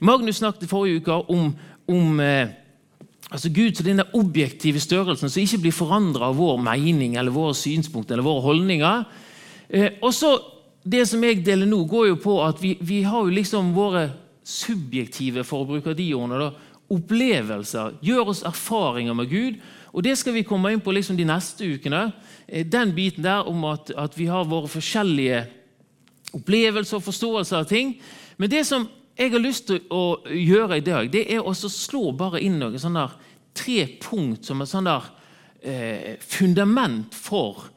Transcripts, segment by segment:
Magnus snakket forrige uke om, om eh, altså Gud til denne objektive størrelsen som ikke blir forandra av vår mening eller våre synspunkter eller våre holdninger. Eh, og så Det som jeg deler nå, går jo på at vi, vi har jo liksom våre subjektive for å bruke de ordene, da, opplevelser, gjør oss erfaringer med Gud. og Det skal vi komme inn på liksom de neste ukene. Eh, den biten der om at, at vi har våre forskjellige opplevelser og forståelser av ting. Men det som jeg har lyst til å gjøre i dag, det er å slå bare inn noen sånne tre punkt som et sånn eh, fundament for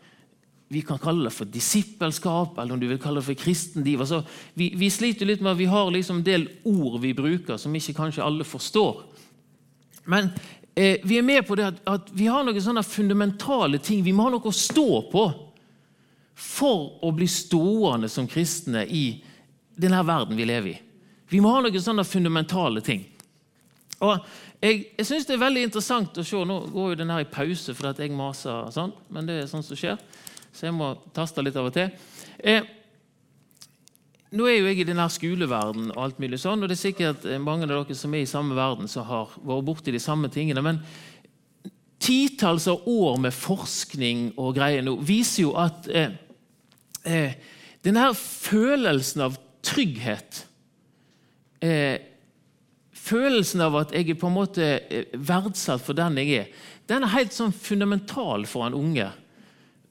vi kan kalle det for disippelskap, eller om du vil kalle det for kristendiv. Altså, vi, vi, sliter litt med at vi har liksom en del ord vi bruker som ikke kanskje alle forstår. Men eh, vi er med på det at, at, vi har noen sånne fundamentale ting. Vi må ha noe å stå på for å bli stående som kristne i denne verden vi lever i. Vi må ha noen sånne fundamentale ting. Og Jeg, jeg synes det er veldig interessant å se Nå går jo den her i pause fordi jeg maser, sånn, men det er sånt som skjer. Så jeg må taste litt av og til. Eh, nå er jo jeg i denne skoleverden, og alt mulig sånn, og det er sikkert mange av dere som er i samme verden, som har vært borti de samme tingene. Men titalls av år med forskning og greier nå viser jo at eh, eh, denne følelsen av trygghet eh, Følelsen av at jeg er på en måte eh, verdsatt for den jeg er, den er helt sånn fundamental for en unge.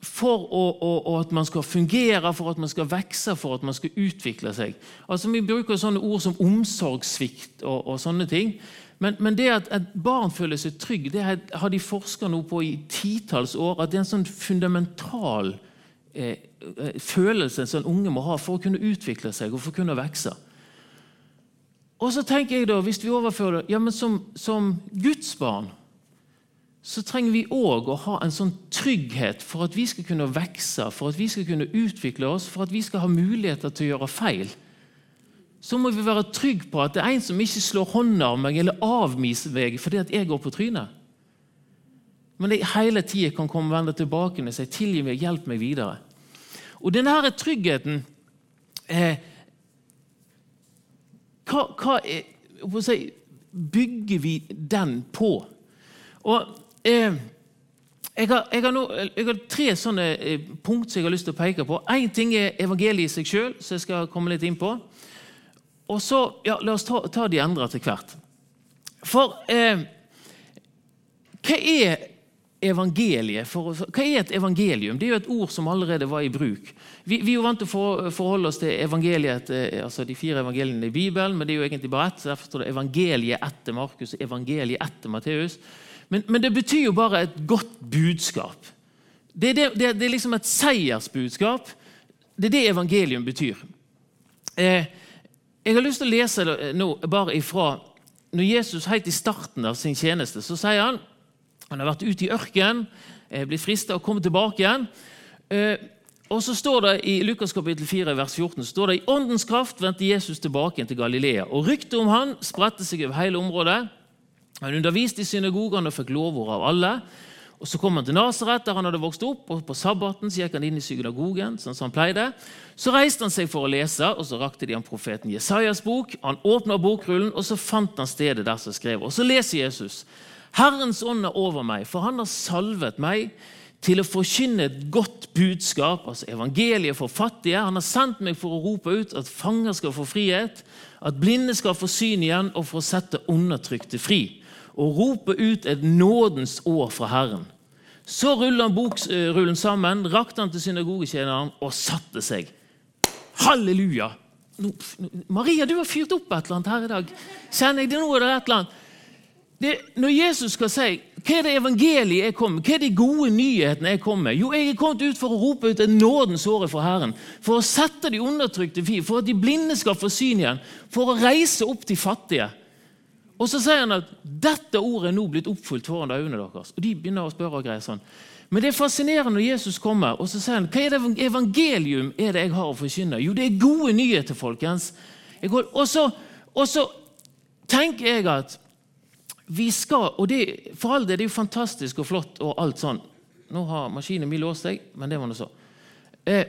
For å, å, å, at man skal fungere, for at man skal vokse, for at man skal utvikle seg. Altså Vi bruker sånne ord som omsorgssvikt og, og sånne ting. Men, men, det at et barn føler seg trygg, det har de forska på i titalls år. At det er en sånn fundamental eh, eh følelse som en unge må ha for å kunne utvikle seg og for å kunne vokse. Og så tenker jeg da, Hvis vi overfører det ja, men som, som Guds barn så trenger vi òg å ha en sånn trygghet for at vi skal kunne vokse, for at vi skal kunne utvikle oss, for at vi skal ha muligheter til å gjøre feil. Så må vi være trygge på at det er en som ikke slår hånda av meg eller avmiser meg fordi at jeg går på trynet. Men jeg hele tida kan komme og vende tilbake og si 'tilgi meg, hjelp meg videre'. Og denne tryggheten eh, hva, hva er, si, bygger vi den på? Og eh, jeg, har, jeg, har no, jeg har, tre sånne eh, punkt som jeg har lyst til å peke på. Én ting er evangeliet i seg sjøl, som jeg skal komme litt inn på. Og så, ja, La oss ta, ta de andre til hvert. For eh, hva er evangeliet. For, hva er et evangelium? Det er jo et ord som allerede var i bruk. Vi, vi er jo vant til å for, forholde oss til evangeliet, eh, altså de fire evangeliene i Bibelen, men det er jo egentlig bare ett. Derfor står det evangeliet etter Markus evangeliet etter Matteus. Men, men, det betyr jo bare et godt budskap. Det, det, det, det er liksom et seiersbudskap. Det er det evangelium betyr. Eh, jeg har lyst til å lese det nå bare ifra når Jesus helt i starten av sin tjeneste så sier han han har vært ute i ørkenen, blitt frista og kommet tilbake igjen. Eh, og så står det I Lukas kapittel 4, vers 14 står det i åndens kraft vendte Jesus tilbake til Galilea. og Ryktet om han spredte seg over hele området. Han underviste i synagogene og fikk lovord av alle. Og Så kom han til Nasaret, der han hadde vokst opp. og På sabbaten så gikk han inn i synagogen. sånn som han pleide. Så reiste han seg for å lese, og så rakte de ham profeten Jesajas bok. Han åpna bokrullen, og så fant han stedet der som skrev. Og så leser Jesus. Herrens ånd er over meg, for han har salvet meg til å forkynne et godt budskap, altså evangeliet for fattige. Han har sendt meg for å rope ut at fanger skal få frihet, at blinde skal få syn igjen, og for å sette undertrykte fri. Og rope ut et nådens år fra Herren. Så rullet han bokrullen sammen, rakte han til synagogetjeneren og satte seg. Halleluja! Maria, du har fyrt opp et eller annet her i dag. Kjenner jeg det nå? er det et eller annet? Det, når Jesus skal si hva er det evangeliet jeg kommer med, hva er de gode nyhetene jeg kommer med? Jo, jeg er kommet ut for å rope ut en nådens åre for Herren. For å sette de undertrykte fri, for at de blinde skal få syn igjen. For å reise opp de fattige. Og så sier han at dette ordet er nå blitt oppfylt foran øynene deres. Og de begynner å spørre og greier sånn. Men det er fascinerende når Jesus kommer og så sier han, hva er det evangelium er det jeg har å forkynne. Jo, det er gode nyheter, folkens. Og så tenker jeg at vi skal, og det, For all del, det er jo fantastisk og flott og alt sånn. Nå har maskinen min låst seg, men det var nå så. Eh,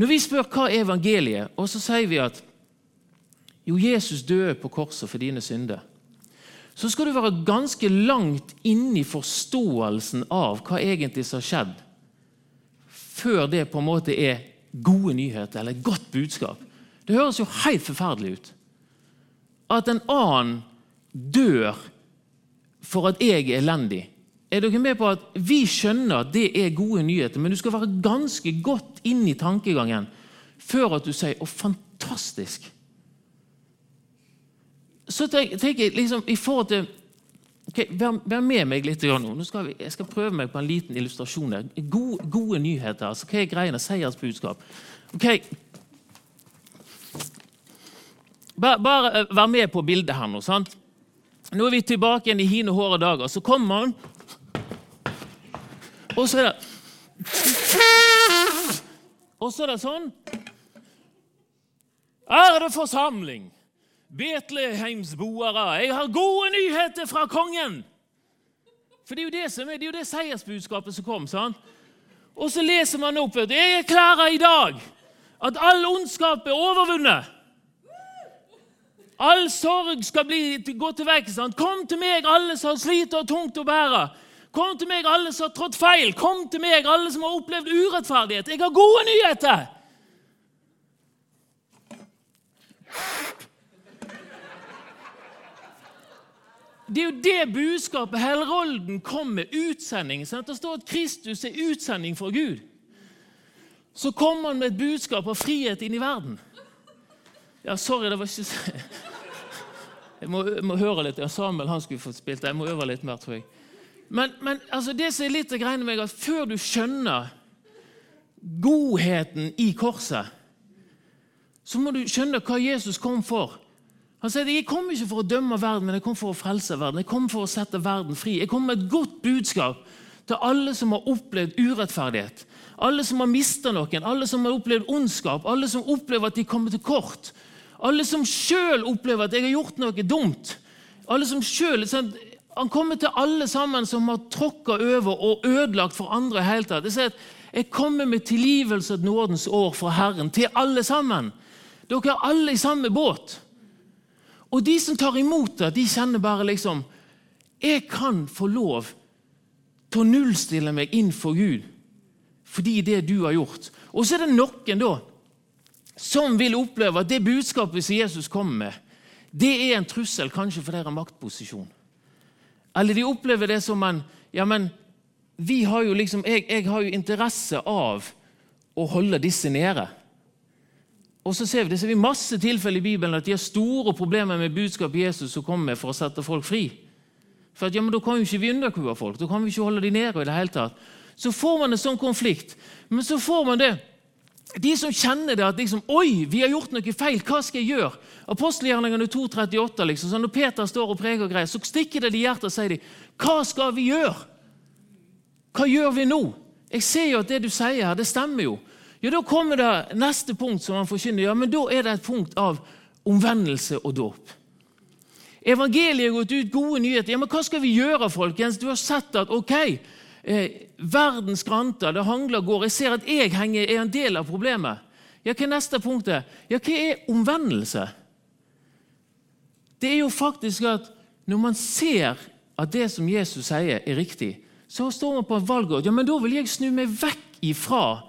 når vi spør hva er evangeliet, og så sier vi at Jo, Jesus døde på korset for dine synder. Så skal du være ganske langt inne i forståelsen av hva egentlig som har skjedd, før det på en måte er gode nyheter eller godt budskap. Det høres jo helt forferdelig ut. At en annen dør for at jeg er elendig. Er dere med på at Vi skjønner at det er gode nyheter, men du skal være ganske godt inn i tankegangen før at du sier 'Å, fantastisk'. Så tenker jeg liksom i forhold til okay, vær, vær, med meg litt nå. nå skal vi, jeg skal prøve meg på en liten illustrasjon. der. Gode, gode nyheter. altså Hva er greiene? Seiersbudskap. Ok. Bare, bare eh, vær med på bildet her nå. sant? Nå er vi tilbake igjen i hine håre dager. Så kommer han, og så er det Og så er det sånn Ærede forsamling! Betlehemsboere, jeg har gode nyheter fra kongen! For det er jo det som er, det er jo det seiersbudskapet som kom. sant? Og så leser man opp at jeg erklærer i dag at all ondskap er overvunnet. All sorg skal bli, gå til vekk. Kom til meg, alle som sliter og tungt å bære. Kom til meg, alle som har trådt feil. Kom til meg, alle som har opplevd urettferdighet. Jeg har gode nyheter! Det er jo det budskapet Hellerolden kom med. Utsending. Sant? Det står at Kristus er utsending fra Gud. Så kom han med et budskap av frihet inn i verden. Ja, sorry, det var ikke Jeg må, må høre litt. Samuel han skulle fått spilt. Jeg må øve litt mer, tror jeg. Men, men altså, det som er litt av greiene med at før du skjønner godheten i korset, så må du skjønne hva Jesus kom for. Han sier jeg kom ikke for å dømme verden, men jeg kom for å frelse verden. Jeg kom for å sette verden fri. Jeg kom med et godt budskap til alle som har opplevd urettferdighet. Alle som har mista noen, alle som har opplevd ondskap, alle som opplever at de kommer til kort. Alle som sjøl opplever at jeg har gjort noe dumt. Alle som selv, sånn, Han kommer til alle sammen som har tråkka over og ødelagt for andre. Helt tatt. Jeg sier at jeg kommer med tilgivelse et nådens år fra Herren til alle sammen. Dere er alle i samme båt. Og de som tar imot det, de kjenner bare liksom Jeg kan få lov til å nullstille meg inn for Gud fordi det du har gjort. Og så er det noen da som vil oppleve at det budskapet som Jesus kommer med, det er en trussel kanskje for deres maktposisjon. Eller de opplever det som en ja, men vi har jo liksom, jeg, jeg har jo interesse av å holde disse nede. Og så ser vi, det ser vi masse tilfeller i Bibelen at de har store problemer med budskapet Jesus som kommer for å sette folk fri. For at, ja, men Da kan jo ikke vi underkue folk. Da kan vi ikke holde de nede. i det hele tatt. Så får man en sånn konflikt. Men så får man det. De som kjenner det at liksom, Oi, vi har gjort noe feil. Hva skal jeg gjøre? Apostelgjerningene 2.38. Liksom, sånn, når Peter står og preker og greier, så stikker det i hjertet og sier de, Hva skal vi gjøre? Hva gjør vi nå? Jeg ser jo at det du sier her, det stemmer jo. Ja, Da kommer det neste punkt som han forkynner. Ja, men Da er det et punkt av omvendelse og dåp. Evangeliet har gått ut gode nyheter. Ja, men Hva skal vi gjøre, folkens? Du har sett at ok, eh, verden skranter, det hangler går. Jeg ser at jeg henger, er en del av problemet. Ja, Hva er neste punktet? Ja, Hva er omvendelse? Det er jo faktisk at når man ser at det som Jesus sier, er riktig, så står man på en valg. Ja, men da vil jeg snu meg vekk ifra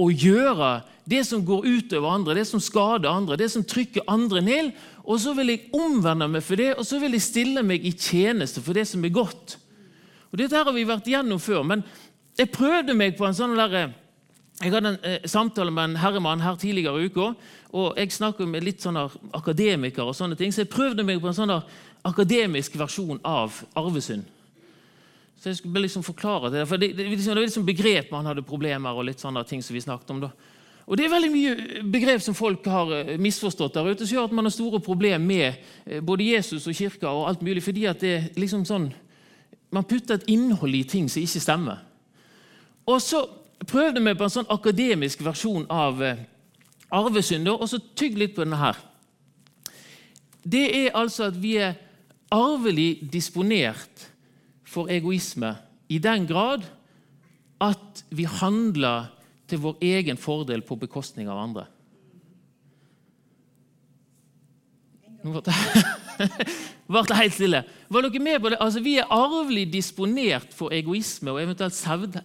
å gjøre det som går utover andre, det som skader andre, det som trykker andre ned. Og så vil jeg omvende meg for det, og så vil jeg stille meg i tjeneste for det som er godt. Og Dette har vi vært gjennom før, men jeg prøvde meg på en sånn der, Jeg hadde en eh, samtale med en herremann her tidligere i uka. og Jeg snakker med litt sånne akademikere, og sånne ting, så jeg prøvde meg på en sånn akademisk versjon av arvesynd. Så jeg skulle liksom forklare det. For det, det, det var liksom begrep man hadde problemer og litt sånne ting som vi snakket om. da. Og Det er veldig mye begrep som folk har eh, misforstått der ute, som gjør at man har store problemer med eh, både Jesus og kirka og alt mulig, fordi at det er liksom sånn Man putter et innhold i ting som ikke stemmer. Og så prøvde vi på en sånn akademisk versjon av arvesynder, og så tygg litt på denne her. Det er altså at vi er arvelig disponert for egoisme i den grad at vi handler til vår egen fordel på bekostning av andre. Nå ble det helt stille. Var dere med på det? Altså, Vi er arvelig disponert for egoisme og eventuelt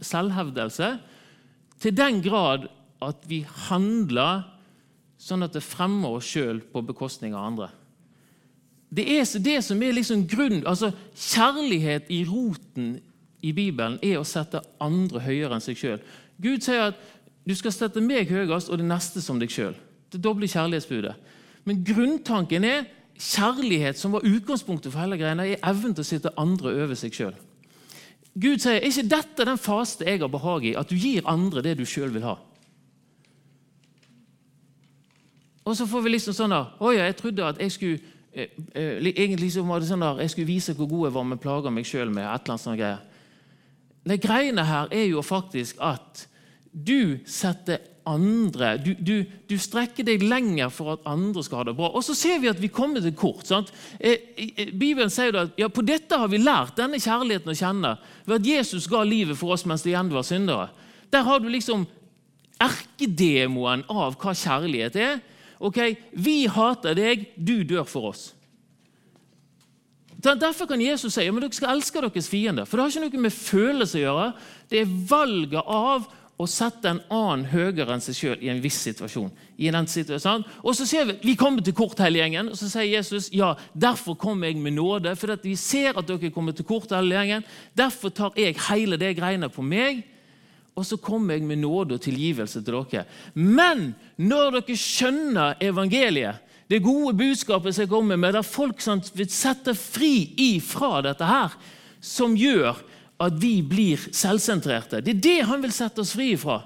selvhevdelse til den grad at vi handler sånn at det fremmer oss sjøl på bekostning av andre. Det er det som er liksom grunn, altså Kjærlighet i roten i Bibelen er å sette andre høyere enn seg sjøl. Gud sier at du skal sette meg høyest og det neste som deg sjøl. Det doble kjærlighetsbudet. Men grunntanken er kjærlighet, som var utgangspunktet for hele greia, er evnen til å sitte andre over seg sjøl. Gud sier er ikke dette den faste jeg har behag i, at du gir andre det du sjøl vil ha. Og så får vi liksom sånn da, Å ja, jeg trodde at jeg skulle eh, eh, egentlig liksom var det sånn der, jeg skulle vise hvor god jeg var med å plage meg sjøl med. et eller annet sånt greier. Det greiene her er jo faktisk at du setter andre du, du, du, strekker deg lenger for at andre skal ha det bra. Og så ser vi at vi kommer til kort. Eh, Bibelen sier at ja, på dette har vi lært denne kjærligheten å kjenne ved at Jesus ga livet for oss mens det igjen var syndere. Der har du liksom erkedemoen av hva kjærlighet er. Ok, Vi hater deg, du dør for oss. Derfor kan Jesus si at dere skal elske deres fiender. For det har ikke noe med følelse å gjøre. Det er valget av å sette en annen høyere enn seg sjøl i en viss situasjon. I den situasjonen. Og så ser Vi vi kommer til kort, hele gjengen, og så sier Jesus ja, derfor kommer jeg med nåde. For vi ser at dere kommer til kort, hele gjengen. Derfor tar jeg hele det greiene på meg og så kommer jeg med nåde og tilgivelse til dere. Men når dere skjønner evangeliet, det gode budskapet som jeg kommer med, der folk sant, vil sette fri ifra dette her, som gjør at vi blir selvsentrerte Det er det han vil sette oss fri ifra.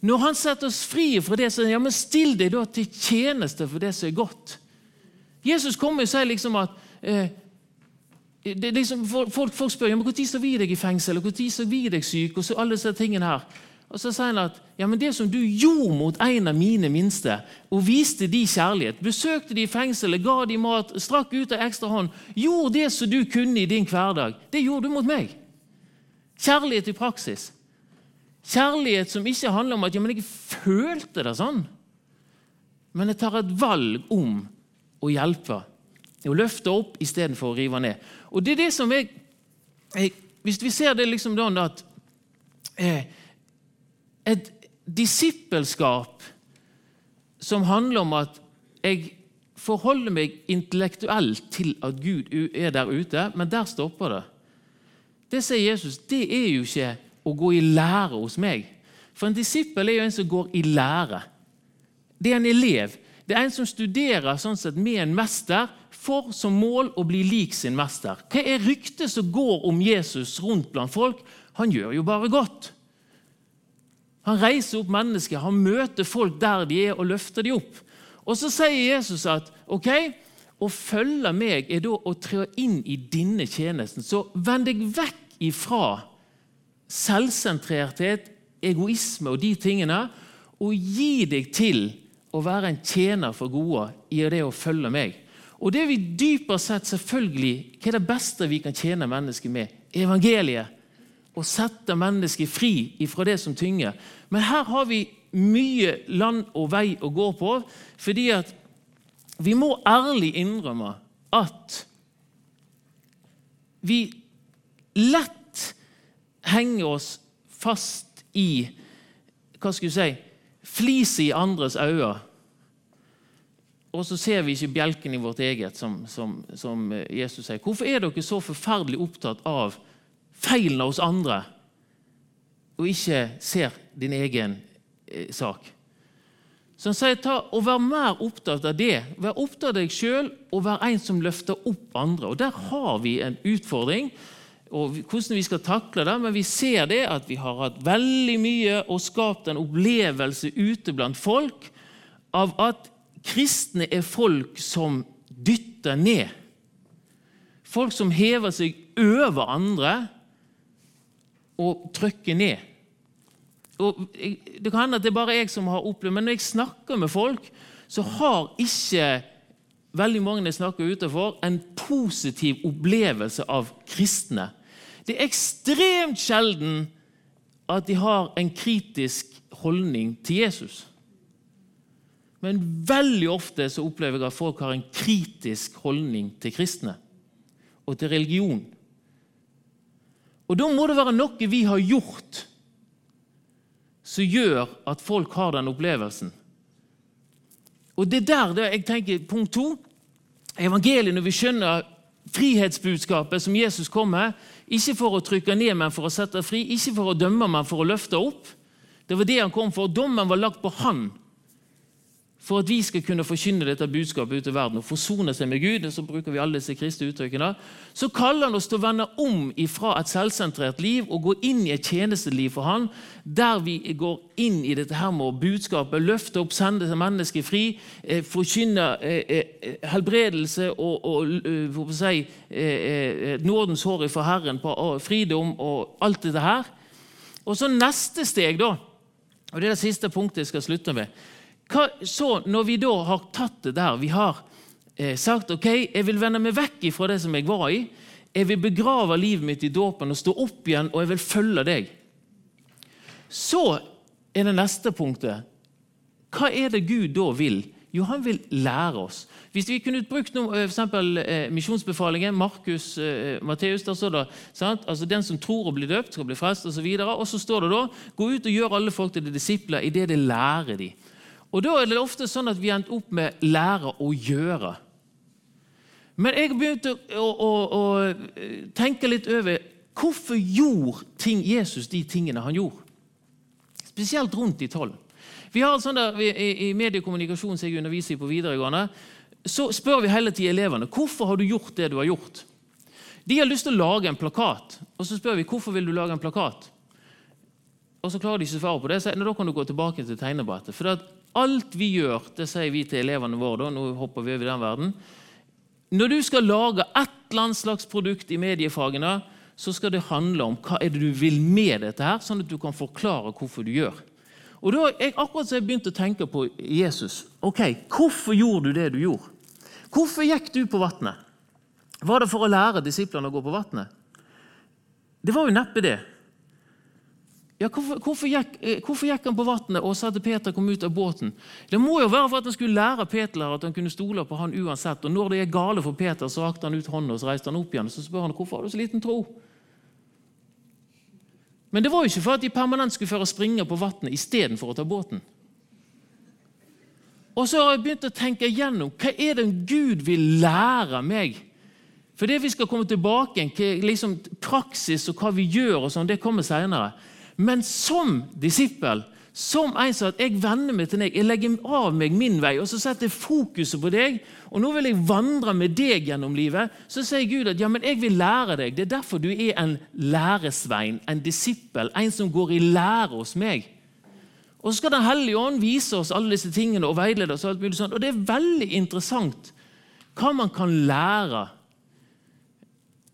Når han setter oss fri fra det, så ja, men still deg da til tjeneste for det som er godt. Jesus kommer og sier liksom at eh, liksom, folk, folk, spør ja, men når så vi deg i fengsel, og når så vi deg syk. og så alle disse tingene her. Og Så sier han at ja, men det som du gjorde mot en av mine minste, og viste de kjærlighet, besøkte de i fengselet, ga de mat, strakk ut en ekstra hånd, gjorde det som du kunne i din hverdag, det gjorde du mot meg. Kjærlighet i praksis. Kjærlighet som ikke handler om at ja, men jeg følte det sånn, men jeg tar et valg om å hjelpe. Å løfte opp istedenfor å rive ned. Og det er det som jeg, jeg Hvis vi ser det liksom da at eh, Et disippelskap som handler om at jeg forholder meg intellektuelt til at Gud er der ute, men der stopper det. Det sier Jesus, det er jo ikke å gå i lære hos meg. For en disippel er jo en som går i lære. Det er en elev. Det er en som studerer sånn sett med en mester for som mål å bli lik sin mester. Hva er ryktet som går om Jesus rundt blant folk? Han gjør jo bare godt. Han reiser opp mennesker, han møter folk der de er, og løfter dem opp. Og Så sier Jesus at ok, å følge meg er da å trå inn i denne tjenesten. Så vend deg vekk ifra selvsentrerthet, egoisme og de tingene, og gi deg til å være en tjener for gode i det å følge meg. Og det vi dypere sett selvfølgelig, Hva er det beste vi kan tjene mennesket med? Evangeliet. Å sette mennesket fri ifra det som tynger. Men her har vi mye land og vei å gå på, fordi at vi må ærlig innrømme at vi lett henger oss fast i hva skal vi si, fliset i andres øyne og så ser vi ikke bjelken i vårt eget, som, som, som, Jesus sier. Hvorfor er dere så forferdelig opptatt av feilene hos andre, og ikke ser din egen eh, sak? Så han sier ta, og vær mer opptatt av det. Vær opptatt av deg sjøl og vær en som løfter opp andre. Og Der har vi en utfordring og hvordan vi skal takle det, men vi ser det at vi har hatt veldig mye og skapt en opplevelse ute blant folk av at Kristne er folk som dytter ned. Folk som hever seg over andre og trykker ned. Og det kan hende at det er bare jeg som har opplevd men når jeg snakker med folk, så har ikke veldig mange jeg snakker utenfor, en positiv opplevelse av kristne. Det er ekstremt sjelden at de har en kritisk holdning til Jesus. Men veldig ofte så opplever jeg at folk har en kritisk holdning til kristne og til religion. Og Da må det være noe vi har gjort som gjør at folk har den opplevelsen. Og det er der jeg tenker, Punkt to evangeliet, når vi skjønner frihetsbudskapet som Jesus kom med, ikke for å trykke ned, men for å sette fri, ikke for å dømme, men for å løfte opp. Det var det han kom for. Dommen var lagt på han for at vi skal kunne forkynne dette budskapet ut i verden og forsone seg med Gud, så bruker vi alle disse kristne uttrykkene, så kaller han oss til å vende om ifra et selvsentrert liv og gå inn i et tjenesteliv for han, der vi går inn i dette her med budskapet, løfte opp, sende mennesker fri, eh, forkynne eh, eh, helbredelse og, og eh, si, eh, eh, nådens hår fra Herren, på, og fridom og alt dette her. Og så neste steg, da, og det er det siste punktet jeg skal slutte med hva, så når vi da har tatt det der, vi har eh, sagt ok, jeg vil vende meg vekk fra det som jeg var i, jeg vil begrave livet mitt i dåpen og stå opp igjen, og jeg vil følge deg. Så er det neste punktet. Hva er det Gud da vil? Jo, han vil lære oss. Hvis vi kunne brukt f.eks. for eksempel, eh, misjonsbefalingen, Markus, eh, Matteus der står det, altså Den som tror og blir døpt, skal bli frelst osv. Og, så og så står det da gå ut og gjør alle folk til disipler i det de lærer dem. Og Da er det ofte sånn at vi endte opp med 'lære å gjøre'. Men jeg begynte å, å, å, tenke litt over hvorfor gjorde ting, Jesus de tingene han gjorde. Spesielt rundt de tolv. Vi har sånn der, I, i mediekommunikasjon som jeg underviser på videregående, så spør vi hele tiden elevene hvorfor har du gjort det du har gjort. De har lyst til å lage en plakat, og så spør vi hvorfor vil du lage en plakat. Og så klarer de ikke å svare på det, så da kan du gå tilbake til tegnebrettet. For Alt vi gjør, det sier vi til elevene våre. Da, nå hopper vi over den verden. Når du skal lage et eller annet slags produkt i mediefagene, så skal det handle om hva er det du vil med dette, her, sånn at du kan forklare hvorfor du gjør. Og da jeg akkurat så jeg begynte å tenke på Jesus. Ok, Hvorfor gjorde du det du gjorde? Hvorfor gikk du på vannet? Var det for å lære disiplene å gå på vannet? Det var jo neppe det. Ja, hvorfor, hvorfor, gikk, eh, hvorfor, gikk, han på vannet og sa til Peter kom ut av båten? Det må jo være for at han skulle lære Peter at han kunne stole på han uansett. Og Når det er gale for Peter, så rakte han ut hånda og så reiste han opp igjen. Så spør han hvorfor har du så liten tro. Men det var jo ikke for at de permanent skulle føre springer på vannet istedenfor å ta båten. Og så har jeg begynt å tenke igjennom hva er det Gud vil lære meg. For det vi skal komme tilbake til, liksom praksis og hva vi gjør, og sånn, det kommer senere. Men som disippel, som en som at jeg vender meg til deg, jeg legger av meg min vei, og så setter jeg fokuset på deg, og nå vil jeg vandre med deg gjennom livet, så sier Gud at ja, men jeg vil lære deg. Det er derfor du er en læresvein, en disippel, en som går i lære hos meg. Og så skal Den hellige ånd vise oss alle disse tingene og veilede oss. Og alt mulig sånt. Og det er veldig interessant hva man kan lære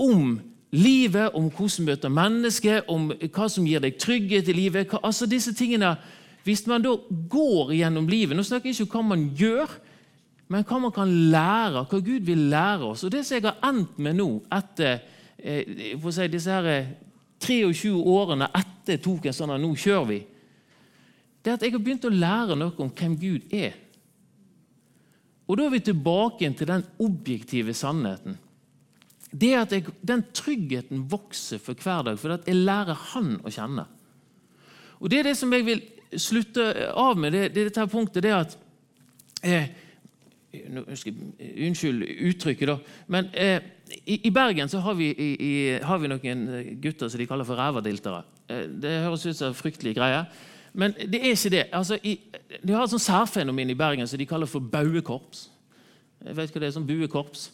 om livet, om hvordan du møter mennesker, om hva som gir deg trygghet i livet. Hva, altså disse tingene, Hvis man da går gjennom livet Nå snakker jeg ikke om hva man gjør, men hva man kan lære, hva Gud vil lære oss. Og Det som jeg har endt med nå, etter eh, si, disse her 23 eh, årene etter jeg tok en sånn nå kjører vi, det er at jeg har begynt å lære noe om hvem Gud er. Og Da er vi tilbake til den objektive sannheten det er at jeg, den tryggheten vokser for hver dag, for jeg lærer Han å kjenne. Og Det er det som jeg vil slutte av med, det, det er dette punktet. det at eh, Unnskyld uttrykket, da. Men eh, i, i, Bergen så har vi, i, har vi, noen gutter som de kaller for rævadiltere. Eh, det høres ut som fryktelige greier. Men det er ikke det. Altså, i, de har et sånt særfenomen i Bergen som de kaller for bauekorps. Jeg vet hva det er, sånn buekorps.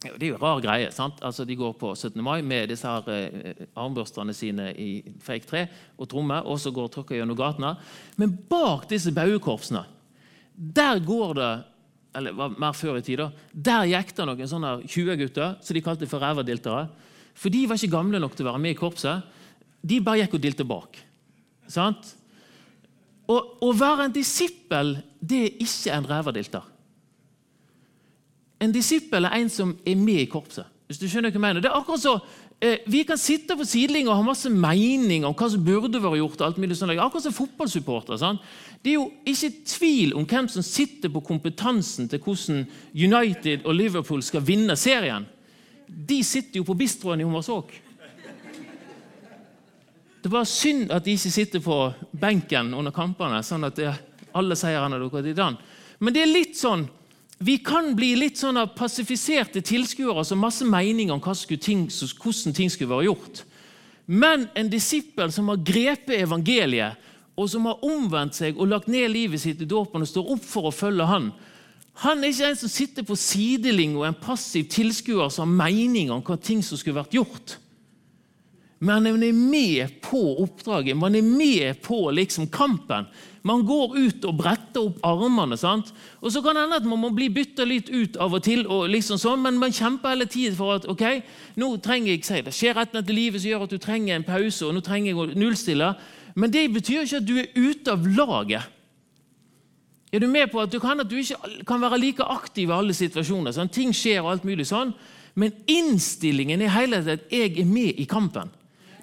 Det er jo en rar greie. sant? Altså, De går på 17. mai med disse her eh, armbørstene sine i fake tre og trommer, og så går og tråkker gjennom gatene. Men bak disse bauekorpsene der går det eller mer før i tida, der gikk det noen sånne 20-gutter som de kalte for rævadiltere. For de var ikke gamle nok til å være med i korpset. De bare gikk og dilte bak. Sant? Å være en disippel det er ikke en rævadilter. En disippel er en som er med i korpset. Hvis du skjønner hva jeg mener. Det er akkurat så, eh, Vi kan sitte på sidelinja og ha masse mening om hva som burde vært gjort. og alt mulig sånn. Akkurat som fotballsupporter. Sant? Det er jo ikke tvil om hvem som sitter på kompetansen til hvordan United og Liverpool skal vinne serien. De sitter jo på bistroen i Hommersåk. Det er bare synd at de ikke sitter på benken under kampene, sånn at alle seierne deres i den. Men det er litt sånn vi kan bli litt sånn av pasifiserte tilskuere som masse meninger om hvordan ting skulle være gjort. Men en disippel som har grepet evangeliet, og som har omvendt seg og lagt ned livet sitt i dåpen og står opp for å følge han, han er ikke en som sitter på sidelinja og en passiv tilskuer som har meninger om hva ting som skulle vært gjort. Men man er med på oppdraget, man er med på liksom kampen. Man går ut og bretter opp armene. sant? Og Så kan det hende at man må bli bytta litt ut av og til, og liksom sånn, men man kjemper hele tiden for at ok, nå trenger jeg si, det skjer et eller annet i livet som gjør at du trenger en pause, og nå trenger jeg å nullstille. Men det betyr ikke at du er ute av laget. Er du med på at du kan, at du ikke kan være like aktiv i alle situasjoner? Sånn, ting skjer og alt mulig sånn. Men innstillingen er hele tiden at jeg er med i kampen.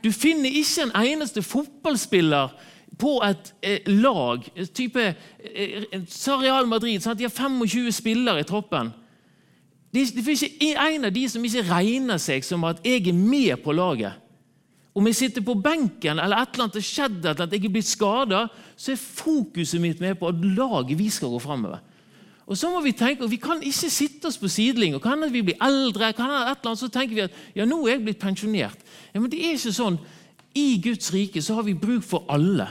Du finner ikke en eneste fotballspiller på et eh, lag type eh, Real Madrid sant? De har 25 spillere i troppen. Det, det finnes ikke en av de som ikke regner seg som at jeg er med på laget. Om jeg sitter på benken eller et eller annet har skjedd, at jeg er blitt skada, så er fokuset mitt med på at laget vi skal gå framover. Og så må Vi tenke, og vi kan ikke sitte oss på sidelinjen. Kan vi blir eldre, kan et eller annet, så tenker vi at ja, nå er jeg blitt pensjonert. Ja, Men det er ikke sånn. I Guds rike så har vi bruk for alle.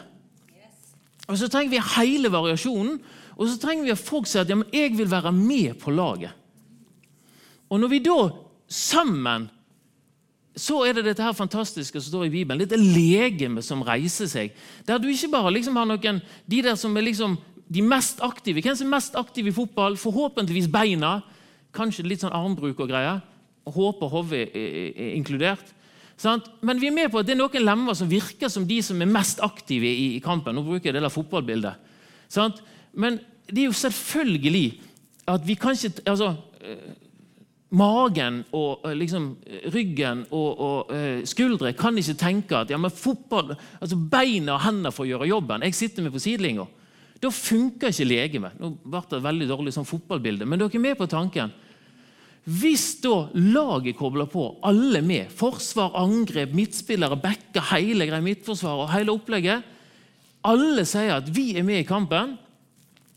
Og Så trenger vi hele variasjonen, og så trenger vi at folk sier at ja, men jeg vil være med på laget. Og Når vi da sammen så er det dette her fantastiske som står i Bibelen. Dette legeme som reiser seg. Der du ikke bare liksom har noen de der som er liksom de mest aktive. Hvem som er mest aktiv i fotball? Forhåpentligvis beina. Kanskje litt sånn armbruk og greier. Håper og er inkludert. Men vi er med på at det er noen lemmer som virker som de som er mest aktive i, i kampen. Nå bruker jeg det der fotballbildet. Sant? Men det er jo selvfølgelig at vi kan ikke altså, eh, Magen og eh, liksom, ryggen og, og skuldre kan ikke tenke at ja, men fotball, altså beina og hendene får gjøre jobben. Jeg sitter med på sidelinja. Da funker ikke legemet. Nå ble det et veldig dårlig sånn fotballbilde, men dere er med på tanken. Hvis da laget kobler på, alle med, forsvar, angrep, midtspillere, backer, hele greia, midtforsvaret og hele opplegget Alle sier at 'vi er med i kampen',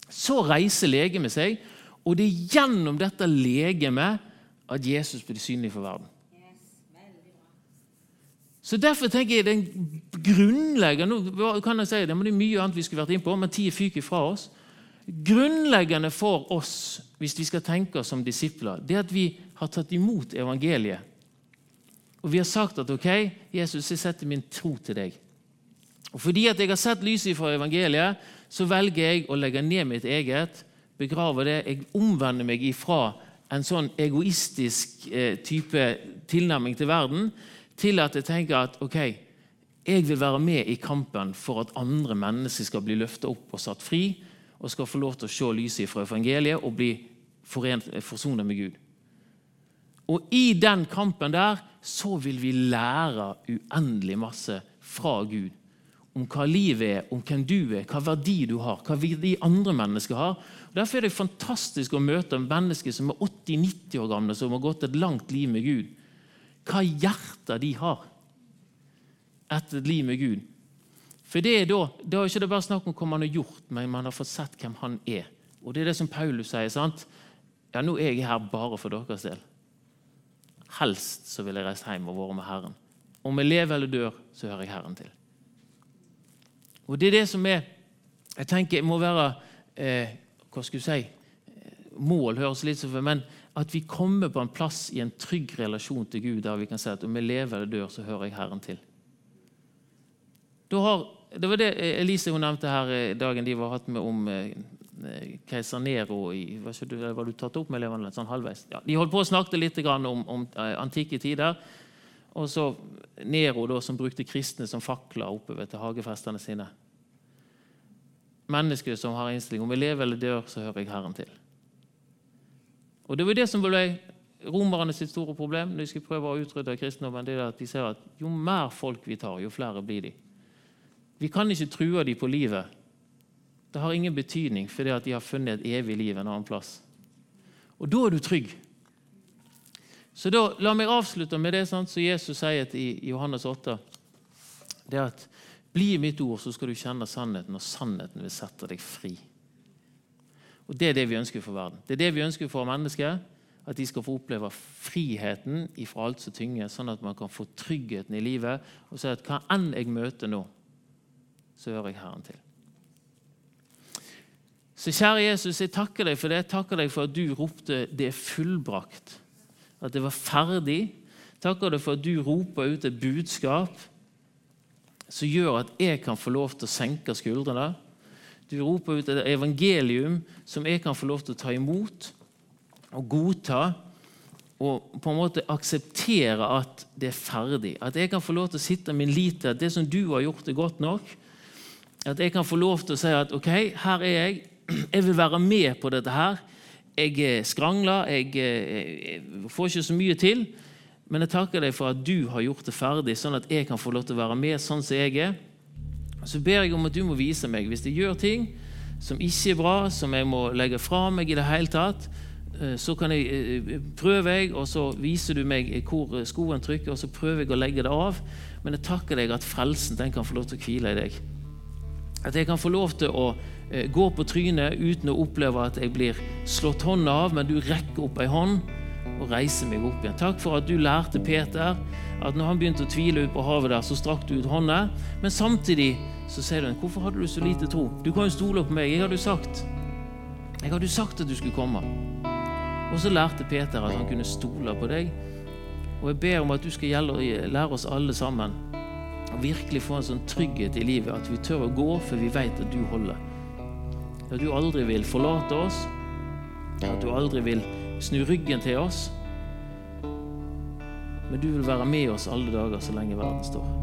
så reiser legemet seg. Og det er gjennom dette legemet at Jesus blir synlig for verden. Så Derfor tenker jeg den grunnleggende nå kan jeg si det, men det er mye annet vi skulle vært inn på, men tida fyker fra oss. Grunnleggende for oss hvis vi skal tenke oss som disipler, det er at vi har tatt imot evangeliet. Og vi har sagt at ok, Jesus, jeg setter min tro til deg. Og Fordi at jeg har sett lyset fra evangeliet, så velger jeg å legge ned mitt eget, begrave det. Jeg omvender meg ifra en sånn egoistisk eh, type tilnærming til verden til at jeg tenker at ok, jeg vil være med i kampen for at andre mennesker skal bli løftet opp og satt fri, og skal få lov til å se lyset fra evangeliet og bli forsonet med Gud. Og I den kampen der så vil vi lære uendelig masse fra Gud. Om hva livet er, om hvem du er, hva verdi du har, hva verdi andre mennesker har. Og derfor er det fantastisk å møte mennesker som er 80-90 år gamle, som har gått et langt liv med Gud. Hva hjerter de har etter et liv med Gud. For det er da, da er ikke det bare snakk om hva man har gjort, men man har fått sett hvem han er. Og Det er det som Paulus sier. sant? Ja, Nå er jeg her bare for deres del. Helst så vil jeg reise hjem og være med Herren. Om jeg lever eller dør, så hører jeg Herren til. Og Det er det som er Jeg tenker må være eh, Hva skal du si Mål høres litt som men at vi kommer på en plass i en trygg relasjon til Gud der vi kan si at om jeg lever eller dør, så hører jeg Herren til. Da Har, det var det Elise hun nevnte her eh, dagen de var hatt med om eh, keiser Nero i, var, du, var du tatt opp med elevene sånn halvveis? Ja, de holdt på å snakke litt om, om antikke tider. Og så Nero, da, som brukte kristne som fakler oppover til hagefestene sine. Mennesker som har innstilling om jeg lever eller dør, så hører jeg Herren til. Og Det var det som ble Romerne sitt store problem når de skal prøve å utrydde kristendommen, det er at de ser at jo mer folk vi tar, jo flere blir de. Vi kan ikke true dem på livet. Det har ingen betydning fordi at de har funnet et evig liv en annen plass. Og da er du trygg. Så da, La meg avslutte med det som Jesus sier i Johannes 8. Det at bli i mitt ord, så skal du kjenne sannheten, og sannheten vil sette deg fri. Og Det er det vi ønsker for verden. Det er det vi ønsker for mennesker. At de skal få oppleve friheten ifra alt som tynger, sånn at man kan få tryggheten i livet og si at hva enn jeg møter nå, så hører jeg Herren til. Så kjære Jesus, jeg takker deg for det. Jeg takker deg for at du ropte 'det er fullbrakt'. At det var ferdig. Takker deg for at du roper ut et budskap som gjør at jeg kan få lov til å senke skuldrene. Du roper ut et evangelium som jeg kan få lov til å ta imot og godta. Og på en måte akseptere at det er ferdig. At jeg kan få lov til å sitte min lit til at det som du har gjort, er godt nok. At jeg kan få lov til å si at ok, her er jeg. Jeg vil være med på dette her. Jeg skrangler, jeg, jeg får ikke så mye til. Men jeg takker deg for at du har gjort det ferdig, sånn at jeg kan få lov til å være med sånn som jeg er. Så ber jeg om at du må vise meg hvis jeg gjør ting som ikke er bra, som jeg må legge fra meg i det hele tatt. Eh, så kan jeg, eh, prøver jeg, og så viser du meg hvor skoen trykker, og så prøver jeg å legge det av. Men jeg takker deg at frelsen den kan få lov til å hvile i deg. At jeg kan få lov til å eh, gå på trynet uten å oppleve at jeg blir slått hånda av, men du rekker opp ei hånd og reiser meg opp igjen. Takk for at du lærte Peter at når han begynte å tvile ut på havet der, så strakk du ut hånda. Men samtidig så sier du hvorfor hadde du så lite tro? Du kan jo stole på meg. Jeg hadde jo sagt jeg hadde jo sagt at du skulle komme. Og så lærte Peter at han kunne stole på deg. Og jeg ber om at du skal lære oss alle sammen å virkelig få en sånn trygghet i livet at vi tør å gå, for vi vet at du holder. At du aldri vil forlate oss, at du aldri vil snu ryggen til oss. Men du vil være med oss alle dager så lenge verden står.